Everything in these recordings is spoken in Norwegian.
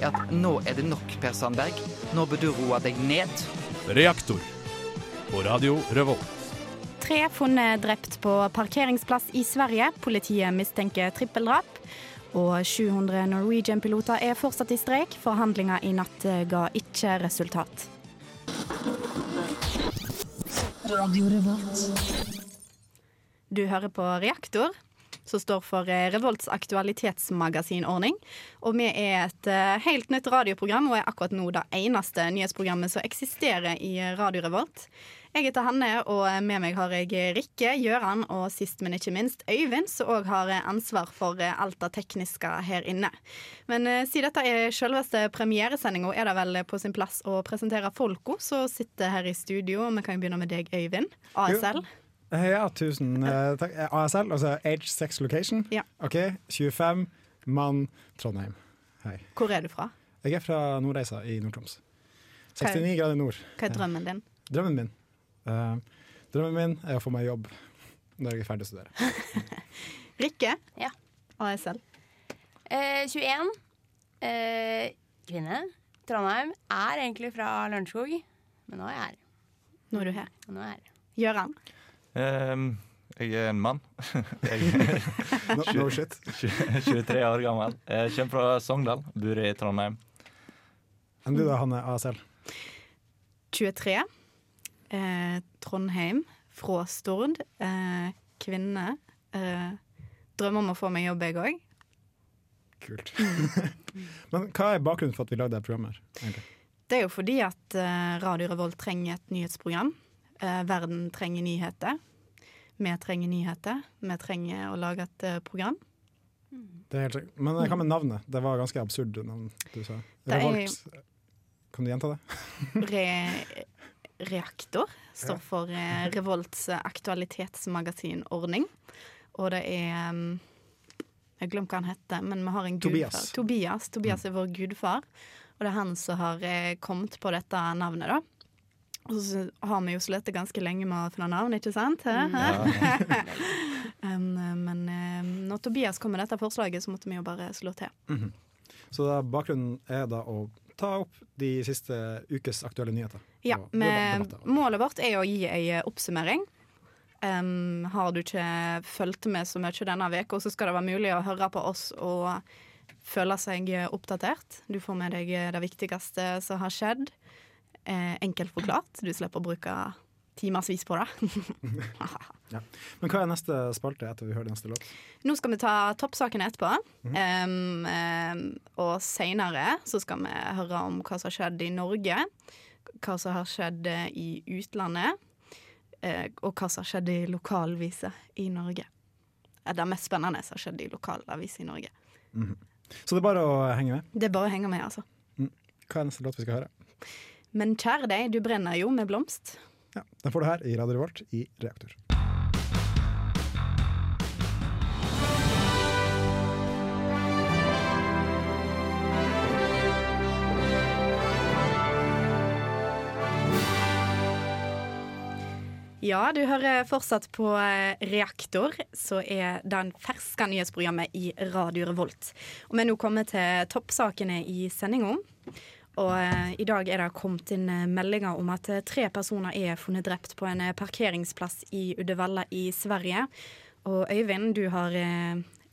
er at nå er det nok, Per Sandberg. Nå bør du roe deg ned. Reaktor på Radio Revolt. Tre funnet drept på parkeringsplass i Sverige. Politiet mistenker trippeldrap. Og 700 Norwegian-piloter er fortsatt i streik. Forhandlinger i natt ga ikke resultat. Radio Du hører på Reaktor, som står for eh, Revolts aktualitetsmagasinordning. Og vi er et eh, helt nytt radioprogram, og er akkurat nå det eneste nyhetsprogrammet som eksisterer i Radio Revolt. Jeg heter Hanne, og med meg har jeg Rikke, Gjøran og sist, men ikke minst Øyvind, som òg har ansvar for alt det tekniske her inne. Men siden dette er selveste premieresendinga, er det vel på sin plass å presentere folka som sitter her i studio. Vi kan jo begynne med deg, Øyvind. ASL. Jo. Ja, tusen uh, takk. ASL, altså Age Sex Location. Ja. OK, 25, mann, Trondheim. Hei. Hvor er du fra? Jeg er fra Nordreisa i Nord-Troms. 69 grader nord. Hva er drømmen din? Drømmen min? Uh, drømmen min er å få meg jobb når jeg er ferdig å studere. Rikke? Ja. ASL. Uh, 21. Uh, kvinne. Trondheim. Er egentlig fra Lørenskog, men nå er jeg her. Nå er du her. Nå er jeg her. Gjøran? Um, jeg er en mann. jeg no shit. 23 år gammel. Jeg kommer fra Sogndal, bor i Trondheim. Enn du da, Hanne ASL? 23. Eh, Trondheim, fra Stord. Eh, kvinne. Eh, drømmer om å få meg jobb, jeg òg. Kult. Men hva er bakgrunnen for at vi lagde dette programmet? her, Det er jo fordi at eh, Radio Revolt trenger et nyhetsprogram. Eh, verden trenger nyheter. Vi trenger nyheter. Vi trenger å lage et eh, program. Det er helt sikkert. Men hva med navnet? Det var ganske absurd navn du sa. Er- Revolt. Kan du gjenta det? Re Reaktor står for eh, Revolts aktualitetsmagasinordning. Og det er um, Jeg glemte hva han heter, men vi har en gudfar. Tobias. Tobias er vår gudfar. Og det er han som har eh, kommet på dette navnet, da. Og så har vi jo slitt ganske lenge med å finne navn, ikke sant? Um, men eh, når Tobias kom med dette forslaget, så måtte vi jo bare slå til. Mhm. Så da, bakgrunnen er da å ta opp de siste ukes aktuelle nyheter. Ja, Med, men målet vårt er å gi ei oppsummering. Um, har du ikke fulgt med så mye denne veka, så skal det være mulig å høre på oss og føle seg oppdatert. Du får med deg det viktigste som har skjedd. Eh, enkelt forklart. Du slipper å bruke timevis på det. Ja. Men hva er neste spalte etter vi hører neste låt? Nå skal vi ta toppsakene etterpå. Mhm. Um, um, og seinere så skal vi høre om hva som har skjedd i Norge. Hva som har skjedd eh, i utlandet. eh, og hva som har skjedd i lokalviser i Norge. Det Det mest spennende som har skjedd i lokalaviser i Norge. Mhm. Så det er bare å henge med. Det er bare å henge med, altså. Hva er neste låt vi skal høre? Men kjære deg, du brenner jo med blomst. Ja, Den får du her i Radio Revolt i Reaktor. Ja, du hører fortsatt på eh, Reaktor, som er den ferske nyhetsprogrammet i Radio Revolt. Og vi er nå kommet til toppsakene i sendinga. Og eh, i dag er det kommet inn eh, meldinger om at eh, tre personer er funnet drept på en parkeringsplass i Uddevalla i Sverige. Og Øyvind, du har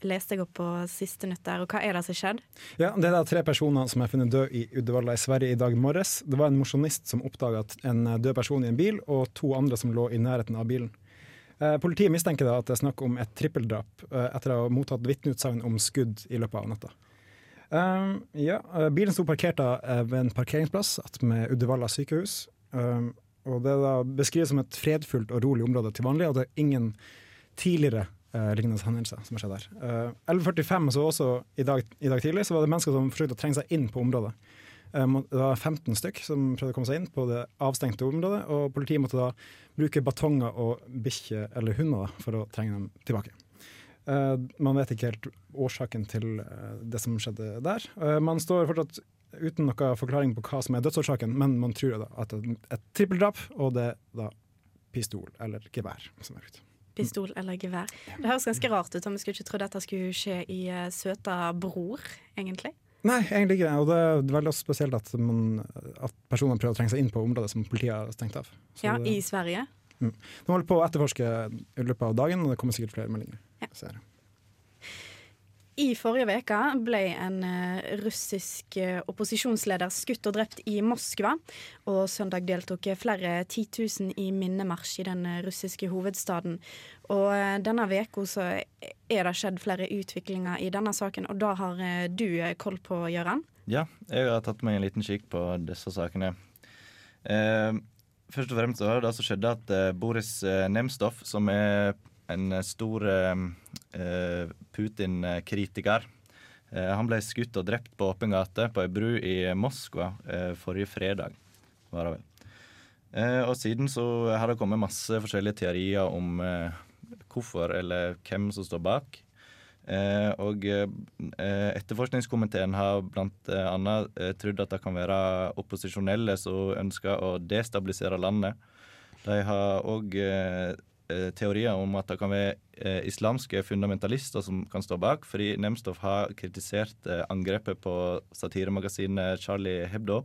lest deg opp på siste nytt der, og hva er det som skjedde? Ja, Det er da tre personer som er funnet død i Uddevalla i Sverige i dag morges. Det var en mosjonist som oppdaga en død person i en bil, og to andre som lå i nærheten av bilen. Politiet mistenker da at det er snakk om et trippeldrap, etter å ha mottatt vitneutsagn om skudd i løpet av natta. Um, ja, eh, bilen sto parkert eh, ved en parkeringsplass med Uddevalla sykehus. Um, og Det er beskrives som et fredfullt og rolig område til vanlig, og det er ingen tidligere uh, lignende hendelser som har skjedd der. Uh, 11.45, så også i dag, i dag tidlig, så var det mennesker som forsøkte å trenge seg inn på området. Eh, Det var 15 stykk som prøvde å komme seg inn på det avstengte området, og politiet måtte da bruke batonger og bikkjer eller hunder for å trenge dem tilbake. Eh, Man vet ikke helt årsaken til eh, det som skjedde der. Eh, Man står fortsatt uten noen forklaring på hva som er dødsårsaken, men man tror da at det er et trippeldrap, og det er da pistol eller gevær som er brukt. Pistol eller gevær. Det høres ganske rart ut. om Vi skulle ikke tro dette skulle skje i søta Bror, egentlig. Nei, egentlig ikke. Og det er veldig spesielt at, man, at personer prøver å trenge seg inn på området som politiet har stengt av. Så Ja, det- I Sverige. Mm. De holder på å etterforske i løpet av dagen, og det kommer sikkert flere meldinger. Jeg. I forrige uke ble en eh, russisk eh, opposisjonsleder skutt og drept i Moskva. Og søndag deltok flere titusen i minnemarsj i den eh, russiske hovedstaden. Og denne uka så er det skjedd flere utviklinger i denne saken, og da har du koll på, Gøran? Ja, jeg har tatt meg en liten kikk på disse sakene. Eh, først og fremst så var det det som skjedde at Boris Nemstov, som er en eh, stor eh, eh, Putin-kritiker, eh, han ble skutt og drept på åpen gate på ei bru i Moskva eh, forrige fredag. var det vel. Eh, og siden så har det kommet masse forskjellige teorier om hvorfor eller hvem som står bak. Og etterforskningskomiteen har blant annet trodd at det kan være opposisjonelle som ønsker å destabilisere landet. De har òg teorier om at det kan være eh, islamske fundamentalister som kan stå bak, fordi Nemstov har kritisert eh, angrepet på satiremagasinet Charlie Hebdo.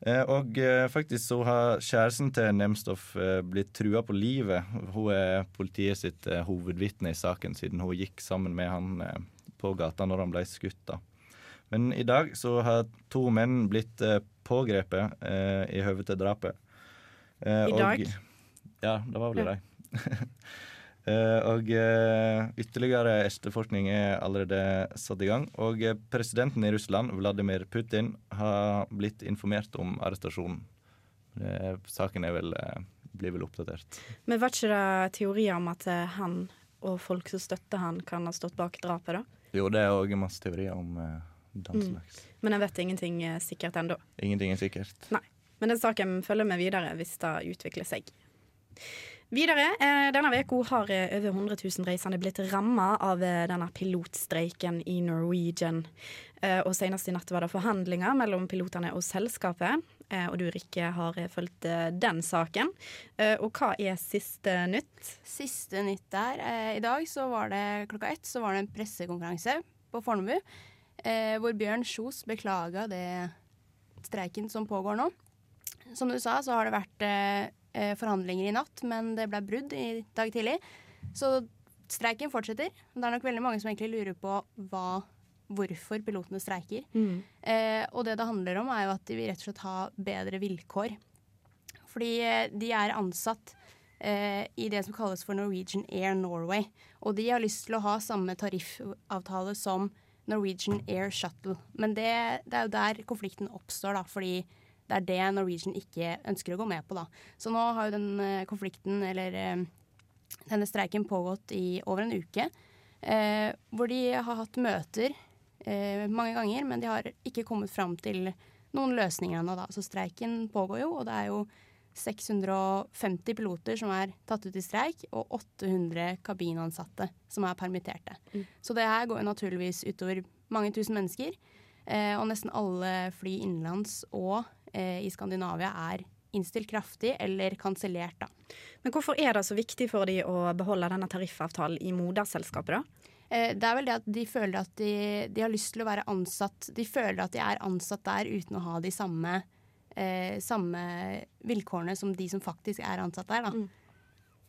Eh, og eh, faktisk så har kjæresten til Nemstov eh, blitt trua på livet. Hun er politiet sitt eh, hovedvitne i saken, siden hun gikk sammen med han eh, på gata når han ble skutt. da. Men i dag så har to menn blitt eh, pågrepet eh, i høve til drapet. Eh, I dag? Ja, det var vel i dag. Eh, og eh, ytterligere etterforskning er allerede satt i gang. Og eh, presidenten i Russland, Vladimir Putin, har blitt informert om arrestasjonen. Saken er vel, blir vel oppdatert. Men var ikke det teorier om at han og folk som støtter han, kan ha stått bak drapet, da? Jo, det er òg masse teorier om den Mm. slags. Men jeg vet ingenting sikkert ennå. Ingenting er sikkert. Nei. Men den saken følger vi videre hvis det utvikler seg. Videre, eh, denne uka har eh, over 100 000 reisende blitt ramma av eh, denne pilotstreiken i Norwegian. Og Senest i natt var det forhandlinger mellom pilotene og selskapet. Og du, Rikke, har fulgt den saken. Og hva er siste nytt? Siste nytt der. I dag så var det klokka ett så var det en pressekonferanse på Fornebu. Hvor Bjørn Kjos beklaga det streiken som pågår nå. Som du sa, så har det vært forhandlinger i natt, men det ble brudd i dag tidlig. Så streiken fortsetter. Det er nok veldig mange som egentlig lurer på hva, hvorfor pilotene streiker. Eh, og det det handler om, er jo at de vil rett og slett ha bedre vilkår. Fordi eh, de er ansatt eh, i det som kalles for Norwegian Air Norway. Og de har lyst til å ha samme tariffavtale som Norwegian Air Shuttle. Men det, det er jo der konflikten oppstår, da, fordi det er det Norwegian ikke ønsker å gå med på. da. Så nå har jo den eh, konflikten, eller eh, denne streiken, pågått i over en uke. Eh, hvor de har hatt møter eh, mange ganger, men de har ikke kommet fram til noen løsninger ennå. da. Så streiken pågår jo, og det er jo 650 piloter som er tatt ut i streik, og 800 kabinansatte som er permitterte. Mm. Så det her går jo naturligvis utover mange tusen mennesker. Eh, og nesten alle fly innenlands og eh, i Skandinavia er innstilt kraftig eller kansellert, da. Men hvorfor er det så viktig for de å beholde denne tariffavtalen i moderselskapet, da? Eh, det er vel det at de føler at de, de har lyst til å være ansatt De føler at de er ansatt der uten å ha de samme, eh, samme vilkårene som de som faktisk er ansatt der, da.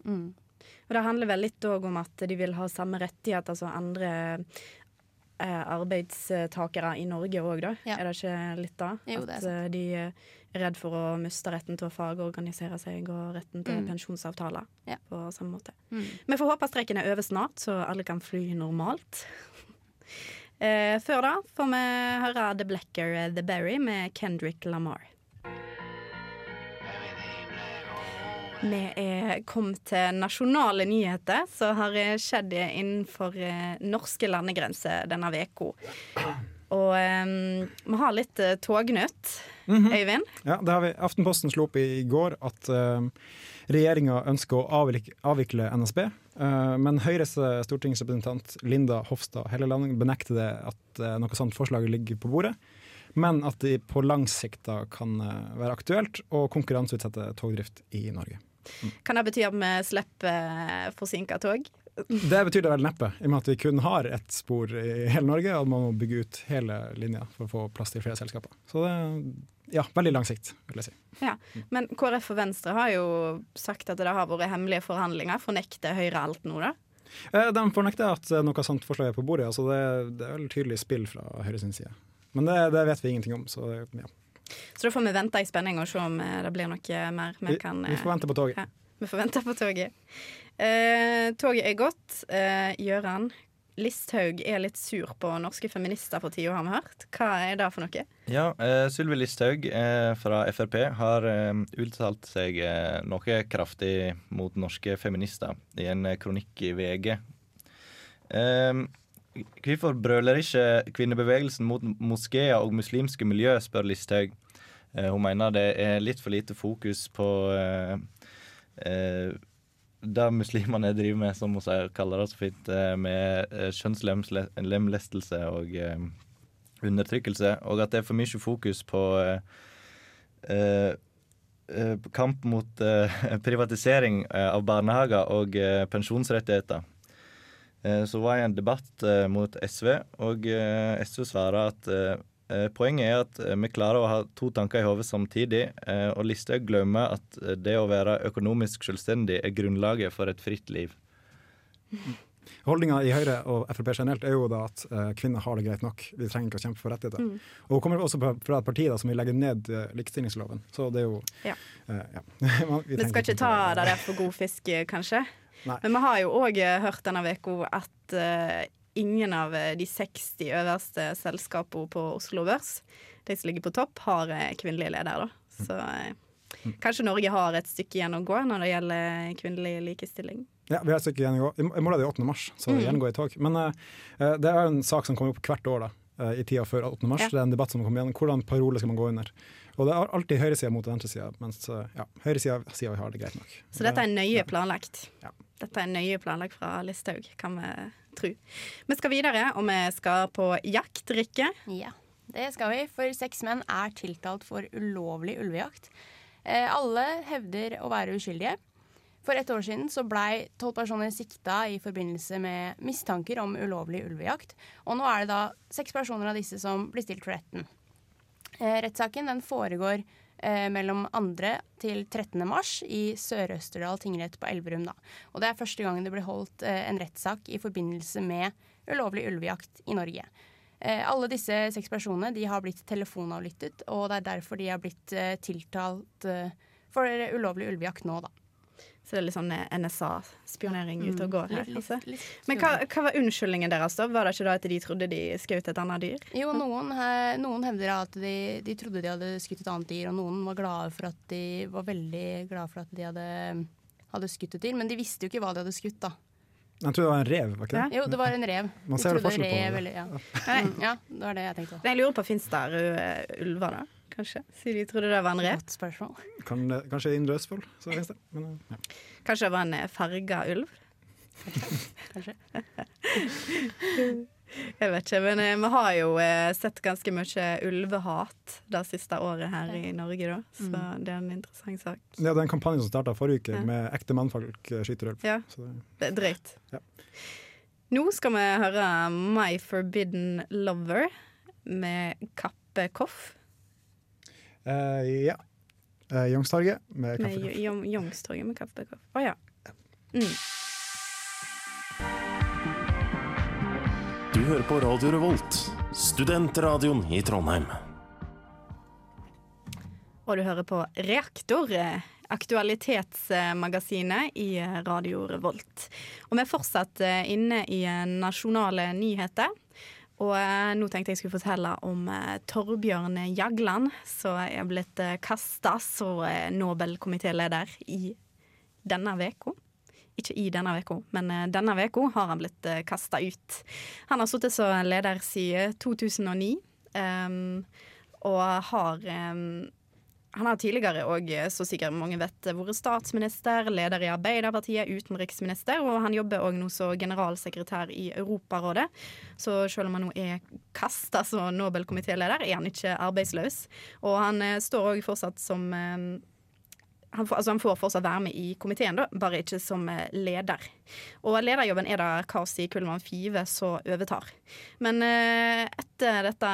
Mm. Og det handler vel litt om at de vil ha samme rettigheter som andre arbeidstakere i Norge òg, da? Er det ikke litt da? Jo, det at eh, de er redd for å miste retten til å fagorganisere seg og retten til Mm. pensjonsavtaler Ja. på samme måte. Mm. Vi får håpe streiken er over snart, så alle kan fly normalt. Eh, før da får vi høre The Blacker eh, The Berry med Kendrick Lamar. Vi er kommet til nasjonale nyheter som har skjedd innenfor eh, norske landegrenser denne uka. Og um, vi har litt uh, Mm -hmm. Øyvind. Ja, det har vi. Aftenposten slo opp i går at uh, regjeringa ønsker å avvikle, avvikle NSB. Uh, men Høyres stortingsrepresentant Linda Hofstad Helleland benekter det at uh, noe sånt forslag ligger på bordet. Men at det på lang sikt da kan være aktuelt å konkurranseutsette togdrift i Norge. Kan det bety at vi slipper forsinka tog? Det betyr det vel neppe, i og med at vi kun har ett spor i hele Norge, og man må bygge ut hele linja for å få plass til flere selskaper. Så det ja, veldig lang sikt, vil jeg si. Ja, Men KrF og Venstre har jo sagt at det har vært hemmelige forhandlinger. Fornekter Høyre alt nå, da? Eh, De fornekter at noe sånt forslag er på bordet. Altså det, det er vel tydelig spill fra Høyre sin side. Men det, det vet vi ingenting om. Så ja. Så da får vi vente i spenning og se om eh, det blir noe mer vi kan vi får vente på toget. Ja, vi får vente på toget. Eh, toget er gått. Eh, Gjøran, Listhaug er litt sur på norske feminister for tida, har vi hørt. Hva er det for noe? Ja, eh, Sylvi Listhaug eh, fra Frp har eh, uttalt seg eh, noe kraftig mot norske feminister i en eh, kronikk i VG. Eh, hvorfor brøler ikke kvinnebevegelsen mot moskeer og muslimske miljø, spør Listhaug. Eh, hun mener det er litt for lite fokus på eh, eh, det muslimene driver med, som hun kaller det så fint, eh, med eh, kjønnslemlestelse og undertrykkelse, og at det er for mye fokus på kamp mot privatisering av barnehager og pensjonsrettigheter. Eh, så var jeg i en debatt eh, mot SV, og eh, SV svarer at poenget er at vi klarer å ha to tanker i hodet samtidig, og Listhaug glemmer at det å være økonomisk selvstendig er grunnlaget for et fritt liv. Holdninga i Høyre og Frp generelt er jo da at kvinner har det greit nok. Vi trenger ikke å kjempe for rettigheter. Mm. Og hun kommer også fra et parti da, som vil legge ned likestillingsloven. Så det er jo Ja. Uh, ja. Man- Vi skal ikke ta det der for god fisk, kanskje. Nei. Men vi har jo òg hørt denne uka at uh, ingen av eh, de 60 øverste selskapene på Oslo Børs, de som ligger på topp, har eh, kvinnelige ledere. Da. Så eh, Mm. kanskje Norge har et stykke igjen å gå når det gjelder kvinnelig likestilling. Ja, vi har et stykke igjen å gå. I morgen er det 8. mars, så Mm. gå i tog. Men eh, eh, det er en sak som kommer opp hvert år da, eh, i tida før 8. mars. Ja. Det er en debatt som kommer igjen. Hvordan parole skal man gå under? Og det er alltid høyresida mot venstresida, mens eh, ja, høyresida sier vi har det greit nok. Så dette er nøye planlagt. Ja. Dette er nøye planlagt fra Listhaug, kan vi tro. Vi skal videre, og vi skal på jakt, Rikke. Ja, det skal vi, for seks menn er tiltalt for ulovlig ulvejakt. Eh, alle hevder å være uskyldige. For et år siden så blei tolv personer sikta i forbindelse med mistanker om ulovlig ulvejakt. Og nå er det da seks personer av disse som blir stilt for retten. Eh, rettssaken den foregår eh, mellom 2. til 13. mars i Sør-Østerdal tingrett på Elverum. Da. Og det er første gang det blir holdt eh, en rettssak i forbindelse med ulovlig ulvejakt i Norge. Eh, alle disse seks personene de har blitt telefonavlyttet, og det er derfor de har blitt eh, tiltalt eh, for ulovlig ulvejakt nå, da. Så det er litt sånn eh, NSA-spionering ute og går her. Altså. Men hva, hva var unnskyldningen deres, da? Var det ikke da at de trodde de skjøt et annet dyr? Jo, noen, eh, noen hevder at de, de trodde de hadde skutt et annet dyr, og noen var glade for at de var veldig glade for at de hadde, hadde skutt et dyr, men de visste jo ikke hva de hadde skutt, da. Jeg tror det var en rev, var ikke det? Jo, det var en rev. Man ser jo trodde forskjell på rev, det. eller- ja. Mm, ja, det var det jeg tenkte. Jeg lurer på, Fins det røde ulver, da? Kanskje? De trodde det var en rev? Kan kanskje i Indre Østfold, så finnes det. Men, eh, ja. Kanskje det var en eh, farga ulv? Kanskje. Jeg vet ikke, men eh, vi har jo sett ganske mye ulvehat det siste året her i Norge, da. Så Mm. det er en interessant sak. Ja, det er en kampanje som starta forrige uke, Ja. med ekte mannfolk skyter ulv. Ja. Så det, Det er drøyt. Ja. Nå skal vi høre My Forbidden Lover med Kappe Koff. Eh, ja. Uh, Youngstorget med Med kaffe. Jong- Youngstorget med Kappe Å oh, ja. Mm. Du hører på Radio Revolt, studentradioen i Trondheim. Og du hører på Reaktor, eh, aktualitetsmagasinet i Radio Revolt. Og vi er fortsatt inne i nasjonale nyheter. Og eh, nå tenkte jeg skulle fortelle om eh, Torbjørn Jagland, som er blitt eh, kasta som eh, Nobelkomitéleder i denne uka. ikke i denne uka, men eh, denne uka har han blitt eh, kasta ut. Han har sittet som leder siden 2009, um, og har um, han har tidligere òg, så sikkert mange vet, vært statsminister, leder i Arbeiderpartiet, utenriksminister, og han jobber òg nå som generalsekretær i Europarådet. Så selv om han nå er kasta som Nobelkomitéleder, er han ikke arbeidsløs. Og han eh, står òg fortsatt som eh, han får, altså han får fortsatt være med i komiteen, da, bare ikke som eh, leder. Og lederjobben er det Kasi Kullmann Five som overtar. Men eh, etter dette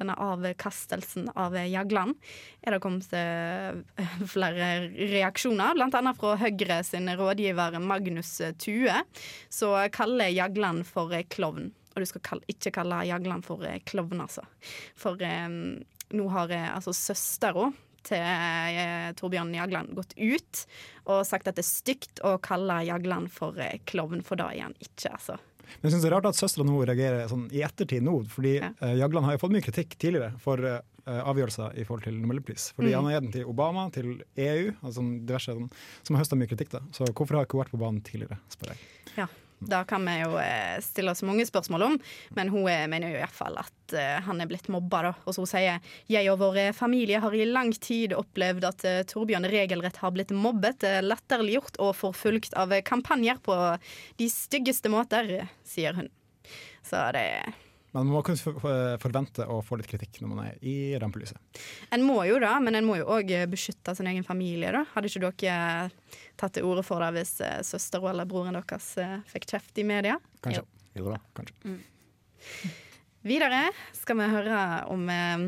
denne avkastelsen av Jagland, er det kommet eh, flere reaksjoner. Annet fra Høyre sin rådgiver Magnus Tue, som kaller Jagland for klovn. Og du skal ikke kalle Jagland for klovn, altså. For um, nå har altså søstera til eh, Torbjørn Jagland gått ut og sagt at det er stygt å kalle Jagland for eh, klovn, for det er han ikke, altså. Men jeg synes det er rart at søstera nå reagerer sånn i ettertid nå, fordi ja. uh, Jagland har jo fått mye kritikk tidligere for uh, avgjørelser i forhold til Nobelpris. Fordi mm. han har gitt den til Obama, til EU, altså diverse sånn, som har høsta mye kritikk. da. Så hvorfor har ikke hun vært på banen tidligere, spør jeg. Ja. Det kan vi jo eh, stille oss mange spørsmål om, men hun eh, mener jo i hvert fall at uh, han er blitt mobba. Da. Og så sier jeg og vår familie har i lang tid opplevd at Torbjørn regelrett har blitt mobbet, latterliggjort og forfulgt av kampanjer på de styggeste måter, sier hun. Så det er men man må kunne forvente å få litt kritikk når man er i rampelyset. En må jo da, men en må jo òg beskytte sin egen familie. da. Hadde ikke dere tatt til orde for det hvis søster søstera eller broren deres eh, fikk kjeft i media? Kanskje. Jo, jo da. Kanskje. Mm. Videre skal vi høre om eh,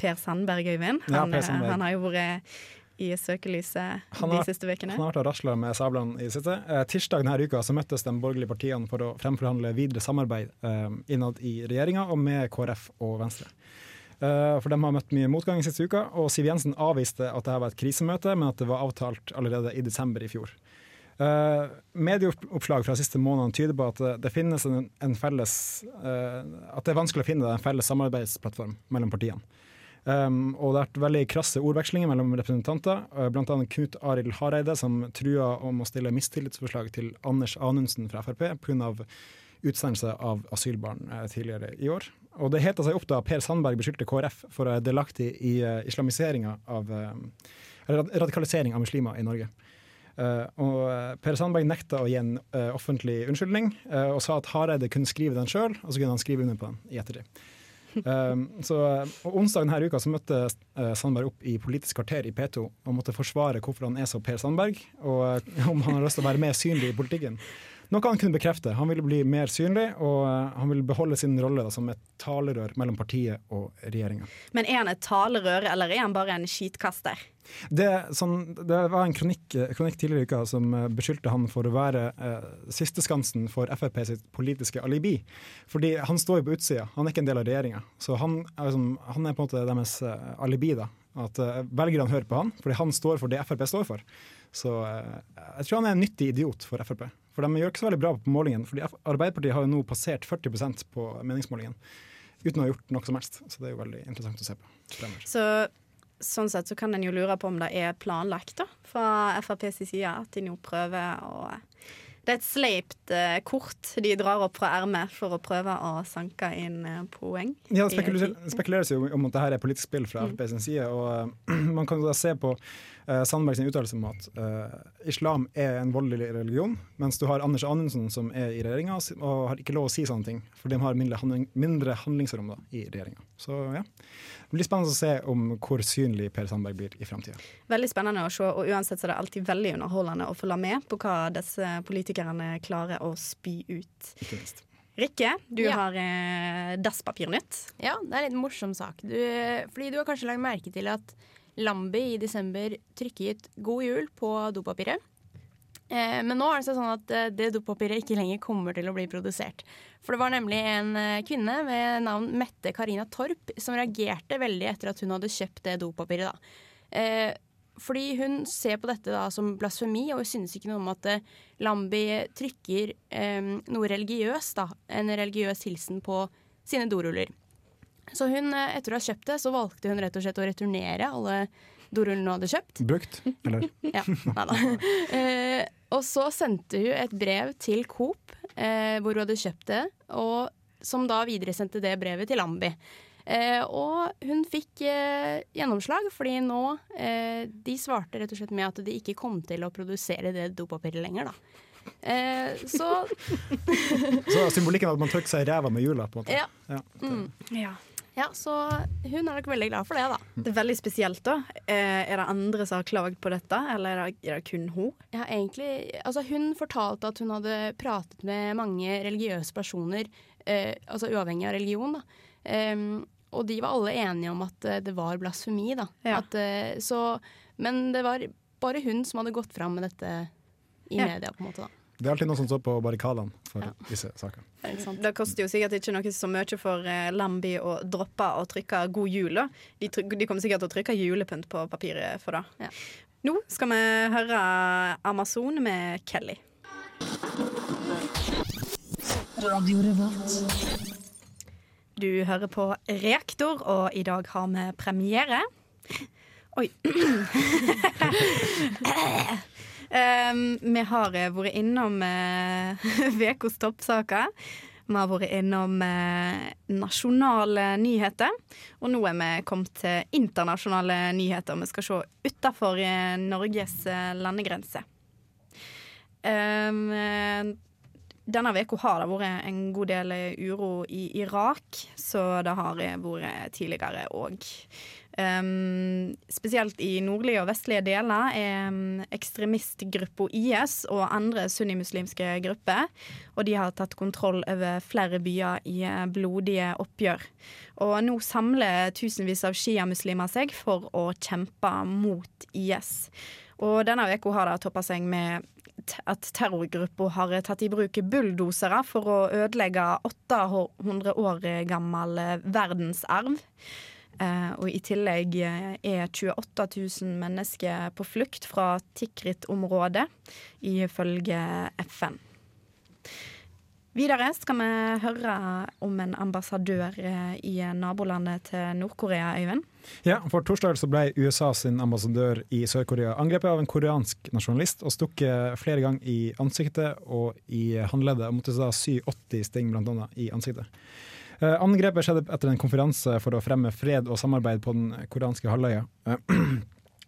Per Sandberg, Øyvind. Han, ja, per Sandberg. han har jo vært i søkelyset de siste ukene? Han har vært og rasla med sablene i det siste. Eh, tirsdag denne uka så møttes de borgerlige partiene for å fremforhandle videre samarbeid eh, innad i regjeringa og med KrF og Venstre. Eh, for de har møtt mye motgang i siste uka, og Siv Jensen avviste at dette var et krisemøte, men at det var avtalt allerede i desember i fjor. Uh, medieoppslag fra siste månedene tyder på at det, finnes en, en felles uh, At det er vanskelig å finne en felles samarbeidsplattform mellom partiene. Um, og det har vært veldig krasse ordvekslinger mellom representanter, uh, bl.a. Knut Arild Hareide, som trua om å stille mistillitsforslag til Anders Anundsen fra Frp pga. utsendelse av asylbarn uh, tidligere i år. Og det heta seg opp da Per Sandberg beskyldte KrF for å være delaktig i uh, islamiseringa av radikalisering av muslimer i Norge. Uh, og Per Sandberg nekta å gi en uh, offentlig unnskyldning, uh, og sa at Hareide kunne skrive den sjøl, og så kunne han skrive under på den i ettertid. Um, så, Onsdag denne uka så møtte uh, Sandberg opp i Politisk kvarter i P2 og måtte forsvare hvorfor han er så Per Sandberg, og uh, om han har lyst til å være mer synlig i politikken. Noe han kunne bekrefte. Han ville bli mer synlig, og uh, han ville beholde sin rolle da, som et talerør mellom partiet og regjeringa. Men er han et talerør, eller er han bare en skitkaster? Det, sånn, det var en kronikk, kronikk, tidligere i uka som uh, beskyldte han for å være siste sisteskansen for Frp sitt politiske alibi. Fordi han står jo på utsida, han er ikke en del av regjeringa. Så han er, liksom, han er, på en måte deres alibi. da. At eh, velgerne hører på han, fordi han står for det Frp står for. Så jeg tror han er en nyttig idiot for Frp. For de gjør ikke så veldig bra på målingen. fordi Arbeiderpartiet har jo nå passert 40% på meningsmålingen uten å ha gjort noe som helst. Så det er jo veldig interessant å se på. Så sånn sett så kan en jo lure på om det er planlagt da, fra FrPs side at de nå prøver å det er et sleipt eh, kort de drar opp fra ermet for å prøve å sanke inn eh, poeng. Ja, Det spekuleres, jo om at dette er politisk spill fra mm. FrP sin side. og uh, Man kan jo da se på uh, Sandberg sin uttalelse om at islam er en voldelig religion, mens du har Anders Anundsen som er i regjeringa og har ikke lov å si sånne ting, for de har mindre, handling, mindre handlingsrom da, i regjeringa. Så ja. Det blir spennende å se om hvor synlig Per Sandberg blir i framtida. Veldig spennende å se, og uansett så er det alltid veldig underholdende å følge med på hva disse politikerne klarer å spy ut. Ikke minst. Rikke, du ja. har eh, dasspapirnytt. Ja, det er en litt morsom sak. Du, fordi du har kanskje lagt merke til at Lambi i desember trykket 'God jul' på dopapiret. Eh, men nå er det sånn at eh, det dopapiret ikke lenger kommer til å bli produsert. For det var nemlig en eh, kvinne ved navn Mette Karina Torp som reagerte veldig etter at hun hadde kjøpt det dopapiret. da. Fordi hun ser på dette da som blasfemi, og hun synes ikke noe om at Lambi trykker eh, noe religiøst, da, en religiøs hilsen på sine doruller. Så hun, etter å ha kjøpt det, så valgte hun rett og slett å returnere alle dorullene hun hadde kjøpt. Brukt, eller? Ja, neida. Eh, og så sendte hun et brev til Coop, eh, hvor hun hadde kjøpt det, og som da videresendte det brevet til Ambi. Eh, og hun fikk eh, gjennomslag, fordi nå eh, De svarte rett og slett med at de ikke kom til å produsere det dopapiret lenger, da. Eh, så Så symbolikken var at man trykker seg i ræva med hjula, på en måte. Ja. Ja. Mm. Ja. Ja, så hun er nok veldig glad for det, da. Det er veldig spesielt, da. Eh, er det andre som har klagd på dette, eller er det, er det kun hun? Ja, egentlig Altså, hun fortalte at hun hadde pratet med mange religiøse personer, eh, altså uavhengig av religion, da. Um, og de var alle enige om at eh, det var blasfemi, da. Ja. At, eh, så, men det var bare hun som hadde gått fram med dette i Ja. media, på en måte, da. Det er alltid noen som står på barrikadene for disse sakene. Det koster jo sikkert ikke noe så mye for eh, Lambi å droppe å trykke 'God jul'. da. De, de kommer sikkert til å trykke julepynt på papiret for det. Nå skal vi høre Amazon med Kelly. Du hører på Reaktor, og i dag har vi premiere. Oi. um, vi har eh, vært innom ukas toppsaker. Vi har vært innom eh, nasjonale nyheter. Og nå er vi kommet til internasjonale nyheter. Vi skal se utafor Norges eh, landegrense. Um, eh, denne uka har det vært en god del uro i Irak, så det har vært tidligere òg. Um, spesielt i nordlige og vestlige deler er um, ekstremistgruppa IS og andre sunnimuslimske grupper. Og de har tatt kontroll over flere byer i eh, blodige oppgjør. Og nå samler tusenvis av sjiamuslimer seg for å kjempe mot IS. Og denne uka har det toppa seg med at terrorgruppa har tatt i bruk bulldosere for å ødelegge 800 år gammel verdensarv. Eh, og i tillegg eh, er 28 000 mennesker på flukt fra Tikrit-området, ifølge FN. Videre skal vi høre om en ambassadør eh, i nabolandet til Nord-Korea, Øyvind. Ja, for torsdag så ble USA sin ambassadør i Sør-Korea angrepet av en koreansk nasjonalist og stukket flere ganger i ansiktet og i håndleddet, og måtte da sy 80 sting annet i ansiktet. Eh, Angrepet skjedde etter en konferanse for å fremme fred og samarbeid på den koreanske halvøya. Eh,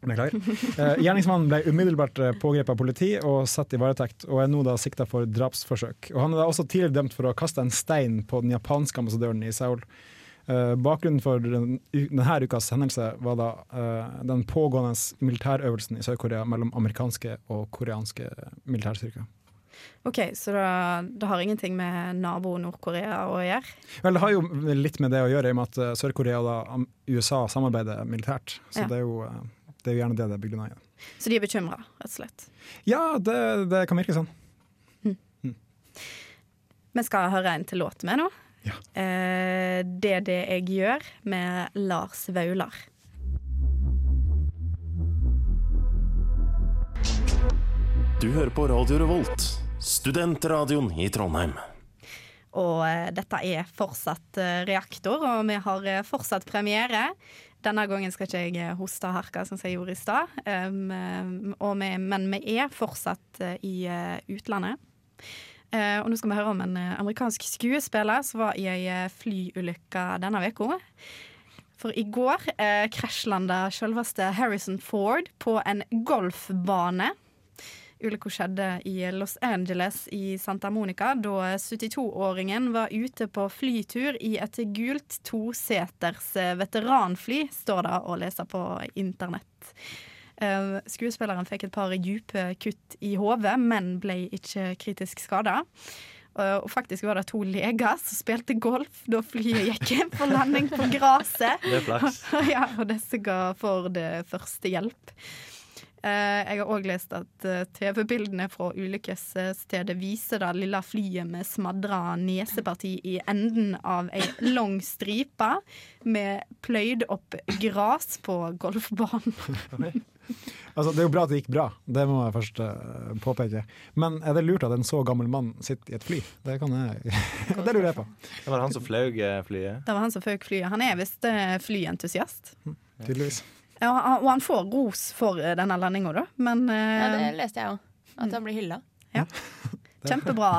Beklager. Eh, Gjerningsmannen ble umiddelbart pågrepet av politi og satt i varetekt, og er nå da sikta for drapsforsøk. Og Han er da også tidligere dømt for å kaste en stein på den japanske ambassadøren i Seoul. Bakgrunnen for denne ukas hendelse var da den pågående militærøvelsen i Sør-Korea mellom amerikanske og koreanske militærstyrker. OK, så det, det har ingenting med nabo Nord-Korea å gjøre? Vel, Det har jo litt med det å gjøre, i og med at eh, Sør-Korea og USA samarbeider militært. Så Ja. det, er jo, eh, det er jo gjerne det det er begrunna i. Så de er bekymra, rett og slett? Ja, det, det kan virke sånn. Vi skal høre en til låt med nå. Eh, det er det jeg gjør, med Lars Vaular. Du hører på Radio Revolt, studentradioen i Trondheim. Og eh, dette er fortsatt eh, reaktor, og vi har eh, fortsatt premiere. Denne gangen skal ikke jeg hoste og harke som jeg gjorde i stad, um, men vi er fortsatt i utlandet. Uh, og nå skal vi høre om en amerikansk skuespiller som var i ei flyulykke denne uka. For i går uh, krasjlanda selveste Harrison Ford på en golfbane. Ulykka skjedde i Los Angeles i Santa Monica da 72-åringen var ute på flytur i et gult toseters eh, veteranfly, står det å lese på internett. Eh, Skuespilleren fikk et par dype kutt i hodet, men ble ikke kritisk skada. Og faktisk var det to leger som spilte golf da flyet gikk inn for landing på gresset. Det er flaks. ja, og disse ga for det første hjelp. Eh, jeg har òg lest at eh, TV-bildene fra ulykkesstedet viser det lille flyet med smadra neseparti i enden av ei lang stripe med pløyd opp gras på golfbanen. Altså, det er jo bra at det gikk bra, det må jeg først uh, påpeke. Men er det lurt at en så gammel mann sitter i et fly? Det kan jeg Det lurer jeg på. Det var han som fløy flyet. Det var han som fløy flyet. Han er visst flyentusiast. Tydeligvis. Ja, og han får ros for eh, denne landinga, da, men eh, Ja, det leste jeg òg. At han blir hylla. Kjempebra.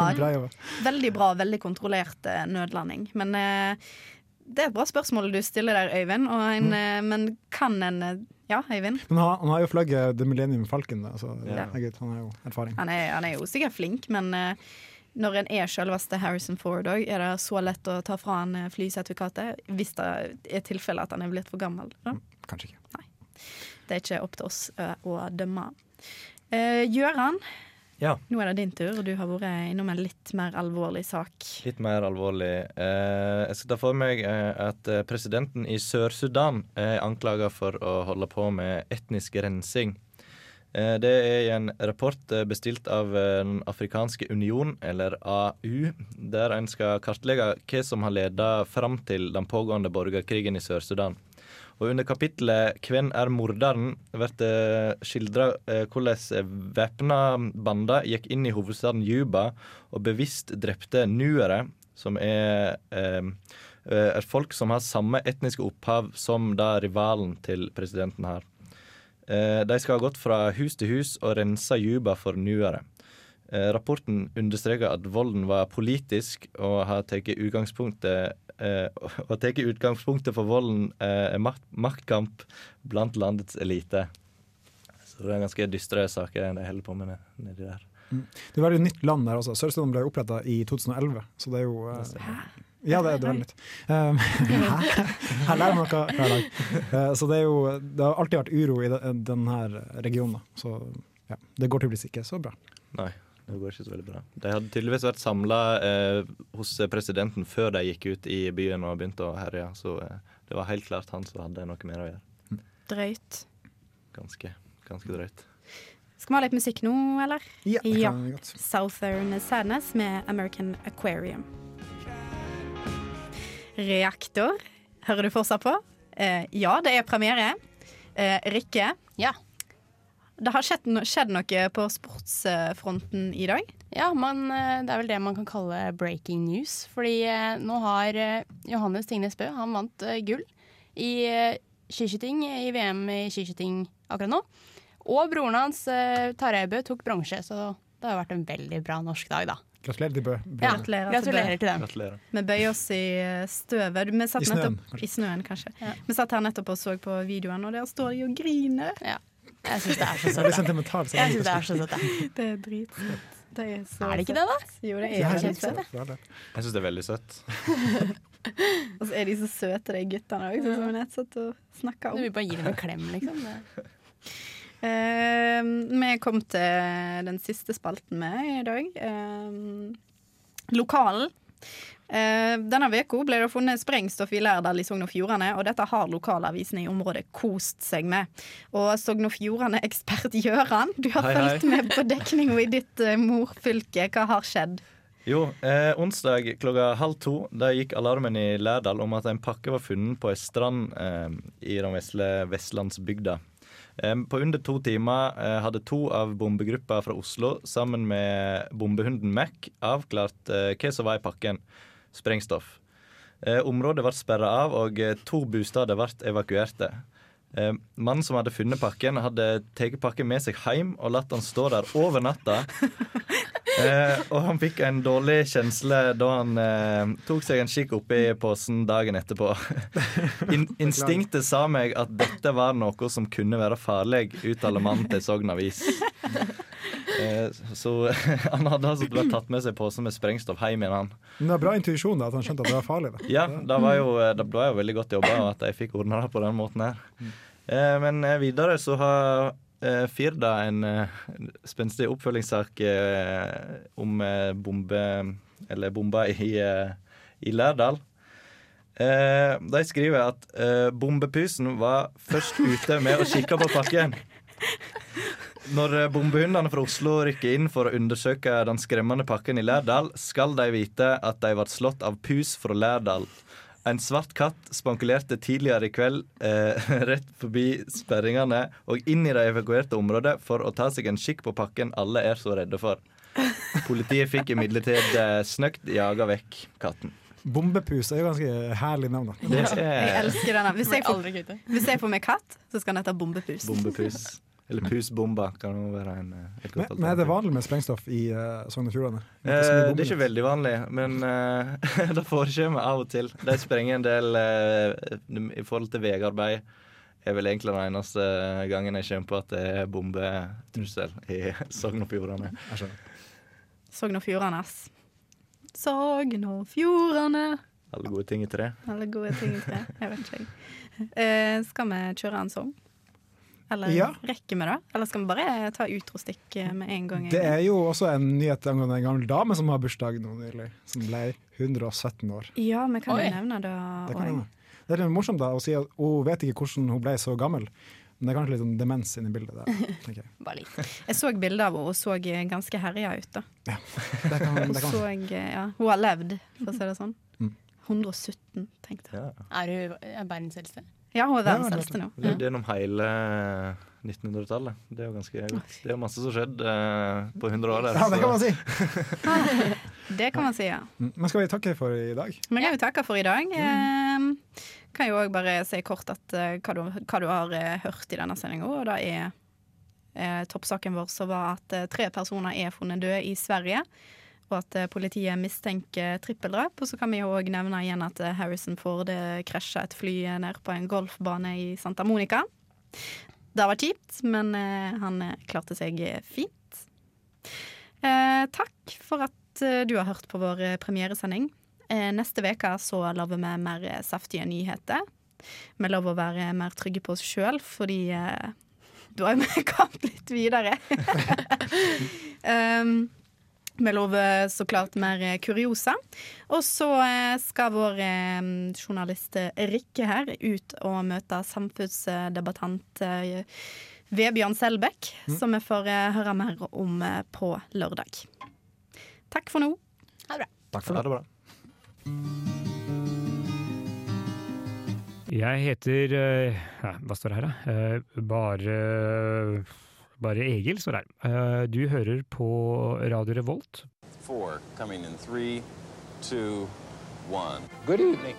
Veldig bra, veldig kontrollert eh, nødlanding. Men eh, det er et bra spørsmål du stiller der, Øyvind. Og en, eh, men kan en eh, Ja, Øyvind? Men han, han har jo flagget The Millennium Falcon, så Ja. gutt, han har jo erfaring. Han er, han er jo sikkert flink, men eh, når en er selveste Harrison Ford òg, er det så lett å ta fra han eh, flysertifikatet hvis det er tilfelle at han er blitt for gammel? Da? Kanskje ikke. Det er ikke opp til oss eh, å dømme. Uh, Gjøran, Ja. nå er det din tur, og du har vært innom en litt mer alvorlig sak. Litt mer alvorlig. Uh, jeg skal ta for meg eh, at eh, presidenten i Sør-Sudan er anklaga for å holde på med etnisk rensing. Eh, det er en rapport eh, bestilt av eh, Den afrikanske union, eller AU, der en skal kartlegge hva som har ledet fram til den pågående borgerkrigen i Sør-Sudan. Og Under kapittelet 'Hvem er morderen?' blir det skildra eh, hvordan væpna bander gikk inn i hovedstaden Juba og bevisst drepte nuere, som er eh, eh, er folk som har samme etniske opphav som da rivalen til presidenten. Eh, de skal ha gått fra hus til hus og rensa Juba for nuere. Eh, rapporten understreker at volden var politisk og har tatt utgangspunktet eh, og tatt utgangspunktet for volden eh, er makt, maktkamp blant landets elite. Så det er ganske dystre saker de holder på med nedi der. Mm. Det er veldig nytt land der også. Sør-Sudan ble oppretta i 2011, så det er jo Hæ? Ja, det, det er veldig nytt. Um, hæ? Her lærer man noe hver dag. Uh, så det er jo Det har alltid vært uro i den- denne regionen. Så ja, det går tydeligvis ikke så bra. Nei, det går ikke så veldig bra. De hadde tydeligvis vært samla eh, hos presidenten før de gikk ut i byen og begynte å herje, så eh, det var helt klart han som hadde noe mer å gjøre. Drøyt. Ganske, ganske drøyt. Skal vi ha litt musikk nå, eller? Ja, det kan vi godt. Southern Sadness med American Aquarium. Reaktor, hører du fortsatt på? Eh, ja, det er premiere. Eh, Rikke? Ja. Det har skjedd, no skjedd noe på sportsfronten i dag? Ja, man, eh, det er vel det man kan kalle breaking news. Fordi eh, nå har eh, Johannes Tingnes Bø han vant gull i skiskyting i VM i skiskyting akkurat nå. Og broren hans, Tarjei Bø, tok bronse, så det har vært en veldig bra norsk dag, da. Gratulerer til Bø. Ja, Gratulerer gratulerer til dem. Gratulerer. Vi bøyer oss i støvet. Vi satt I snøen, nettopp, kanskje. I snøen, kanskje. Ja. Vi satt her nettopp og så på videoen, og der står de og griner. Ja. Jeg syns det er så søtt. Det er sentimentalt. Jeg synes det er så søtt. Det er dritsøtt. Det er, så Er det ikke det, da? Jo, det er for all del. Jeg syns det er veldig søtt. Og så er de så søte, de guttene òg, som vi nett satt og snakka Du vil bare gi dem en klem, liksom. Det. Eh, vi kom til den siste spalten med i dag. Uh, lokalen. Eh, denne uka ble det funnet sprengstoff i Lærdal i Sogn og Fjordane, og dette har lokalavisene i området kost seg med. Og Sogn og Fjordane-ekspert Gjøran, du har Hei, hei. med på dekninga i ditt eh, morfylke. Hva har skjedd? Jo, eh, onsdag klokka halv to da gikk alarmen i Lærdal om at en pakke var funnet på ei strand eh, i den vesle vestlandsbygda. Eh, på under to timer hadde to av bombegruppa fra Oslo sammen med bombehunden Mac avklart hva som var i pakken. Sprengstoff. Eh, området ble sperra av, og eh, to bostader ble evakuerte. Eh, mannen som hadde funnet pakken, hadde tatt pakken med seg hjem og latt den stå der over natta. Eh, og han fikk en dårlig kjensle da han eh, tok seg en kikk oppi posen dagen etterpå. In instinktet sa meg at dette var noe som kunne være farlig, uttaler mannen til Sogn Avis. Eh, så han hadde altså bare tatt med seg posen med sprengstoff hjem igjen, han. Men det er bra intuisjon at han skjønte at det var farlig. Da. Ja, det var jo, det ble jo veldig godt jobba at jeg fikk ordna det på den måten her. Eh, men eh, videre så har eh, Firda en eh, spenstig oppfølgingssak eh, om eh, bombe Eller bomba i, eh, i Lærdal. Eh, de skriver at bombepusen var først ute med å kikke på pakken. Når eh, bombehundene fra Oslo rykker inn for å undersøke den skremmende pakken i Lærdal, skal de vite at de ble slått av pus fra Lærdal. En svart katt spankulerte tidligere i kveld eh, rett forbi sperringene og inn i det evakuerte området for å ta seg en kikk på pakken alle er så redde for. Politiet fikk imidlertid eh, snøkt jaga vekk katten. Bombepus er jo ganske herlig navn. da. Det Jeg er elsker denne. Hvis jeg, får, hvis jeg får meg katt, så skal den hete Bombepus. bombepus. Eller pusbomba kan jo være en, eh, et Men, godt men er det vanlig med sprengstoff i uh, Sogn og Fjordane? Eh, det er ikke veldig vanlig, men uh, det forekommer av og til. De sprenger en del uh, i forhold til veiarbeid. er vel egentlig den eneste gangen jeg kommer på at det er bombetrussel i Sogn og Fjordane. Sogn og Fjordane. ass. Sogn og Fjordane. Alle gode ting i tre. Alle gode ting i tre. Jeg vet ikke. Eh, skal vi kjøre en sang? Eller Ja. rekker vi det? Eller skal vi bare ta utrostikk eh, med en gang? Det er jo også en nyhet angående en gammel dame som har bursdag nå nylig. Som ble 117 år. Ja, vi kan jo nevne det. Det, kan det er litt morsomt da å si at hun vet ikke hvordan hun ble så gammel. Men det er kanskje litt sånn demens inni bildet. der, jeg. Bare litt. Jeg så bilder av henne og så ganske herja ut. da. Ja, Det kan, Hun, det kan. så, eh, ja, hun har levd, for å si det sånn. Mm. 117, tenkte jeg. Ja. Er hun er verdens eldste? Ja, hun er verdens det er eldste nå. Levde gjennom hele 1900-tallet. Det er jo ganske godt. Det er masse som har skjedd eh, på 100 år der. Ja, det kan man si. Det kan man si, ja. Mm, Men skal vi takke for i dag? Vi kan jo takke for i dag. Mm. kan jo òg bare si kort at, eh, hva, du, hva du har eh, hørt i denne sendinga. Og det er eh, toppsaken vår som var at tre personer er funnet døde i Sverige. Og at eh, politiet mistenker trippeldrap. Og så kan vi jo òg nevne igjen at eh, Harrison Ford eh, krasja et fly ned på en golfbane i Santa Monica. Det var kjipt, men han klarte seg fint. Eh, takk for at du har hørt på vår premieresending. Eh, neste uke så lover vi mer saftige nyheter. Vi lover å være mer trygge på oss sjøl, fordi eh, da har vi kommet litt videre. um, vi lover så klart mer eh, kuriosa. Og så eh, skal vår eh, journalist eh, Rikke her ut og møte samfunnsdebattant eh, Vebjørn Selbekk, som vi får eh, høre mer om eh, på lørdag. Takk for nå. Ha det bra. Takk for Ha det. bra. Jeg heter eh, ja, Hva står det her, da? Eh, bare Bare Egil står det her. Eh, du hører på Radio Revolt. Four coming in three, two, one. Good evening.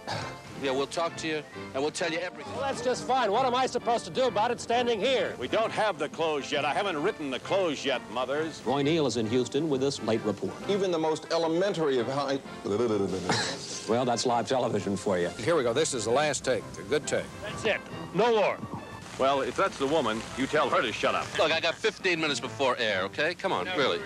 Yeah, we'll talk to you and we'll tell you everything. Well, that's just fine. What am I supposed to do about it standing here? We don't have the clothes yet. I haven't written the clothes yet, mothers. Roy Neal is in Houston with this late report. Even the most elementary of how. Well, that's live television for you. Here we go. This is the last take. A good take. That's it. No more. Well, if that's the woman, you tell her to shut up. Look, I got 15 minutes before air, okay? Come on, really.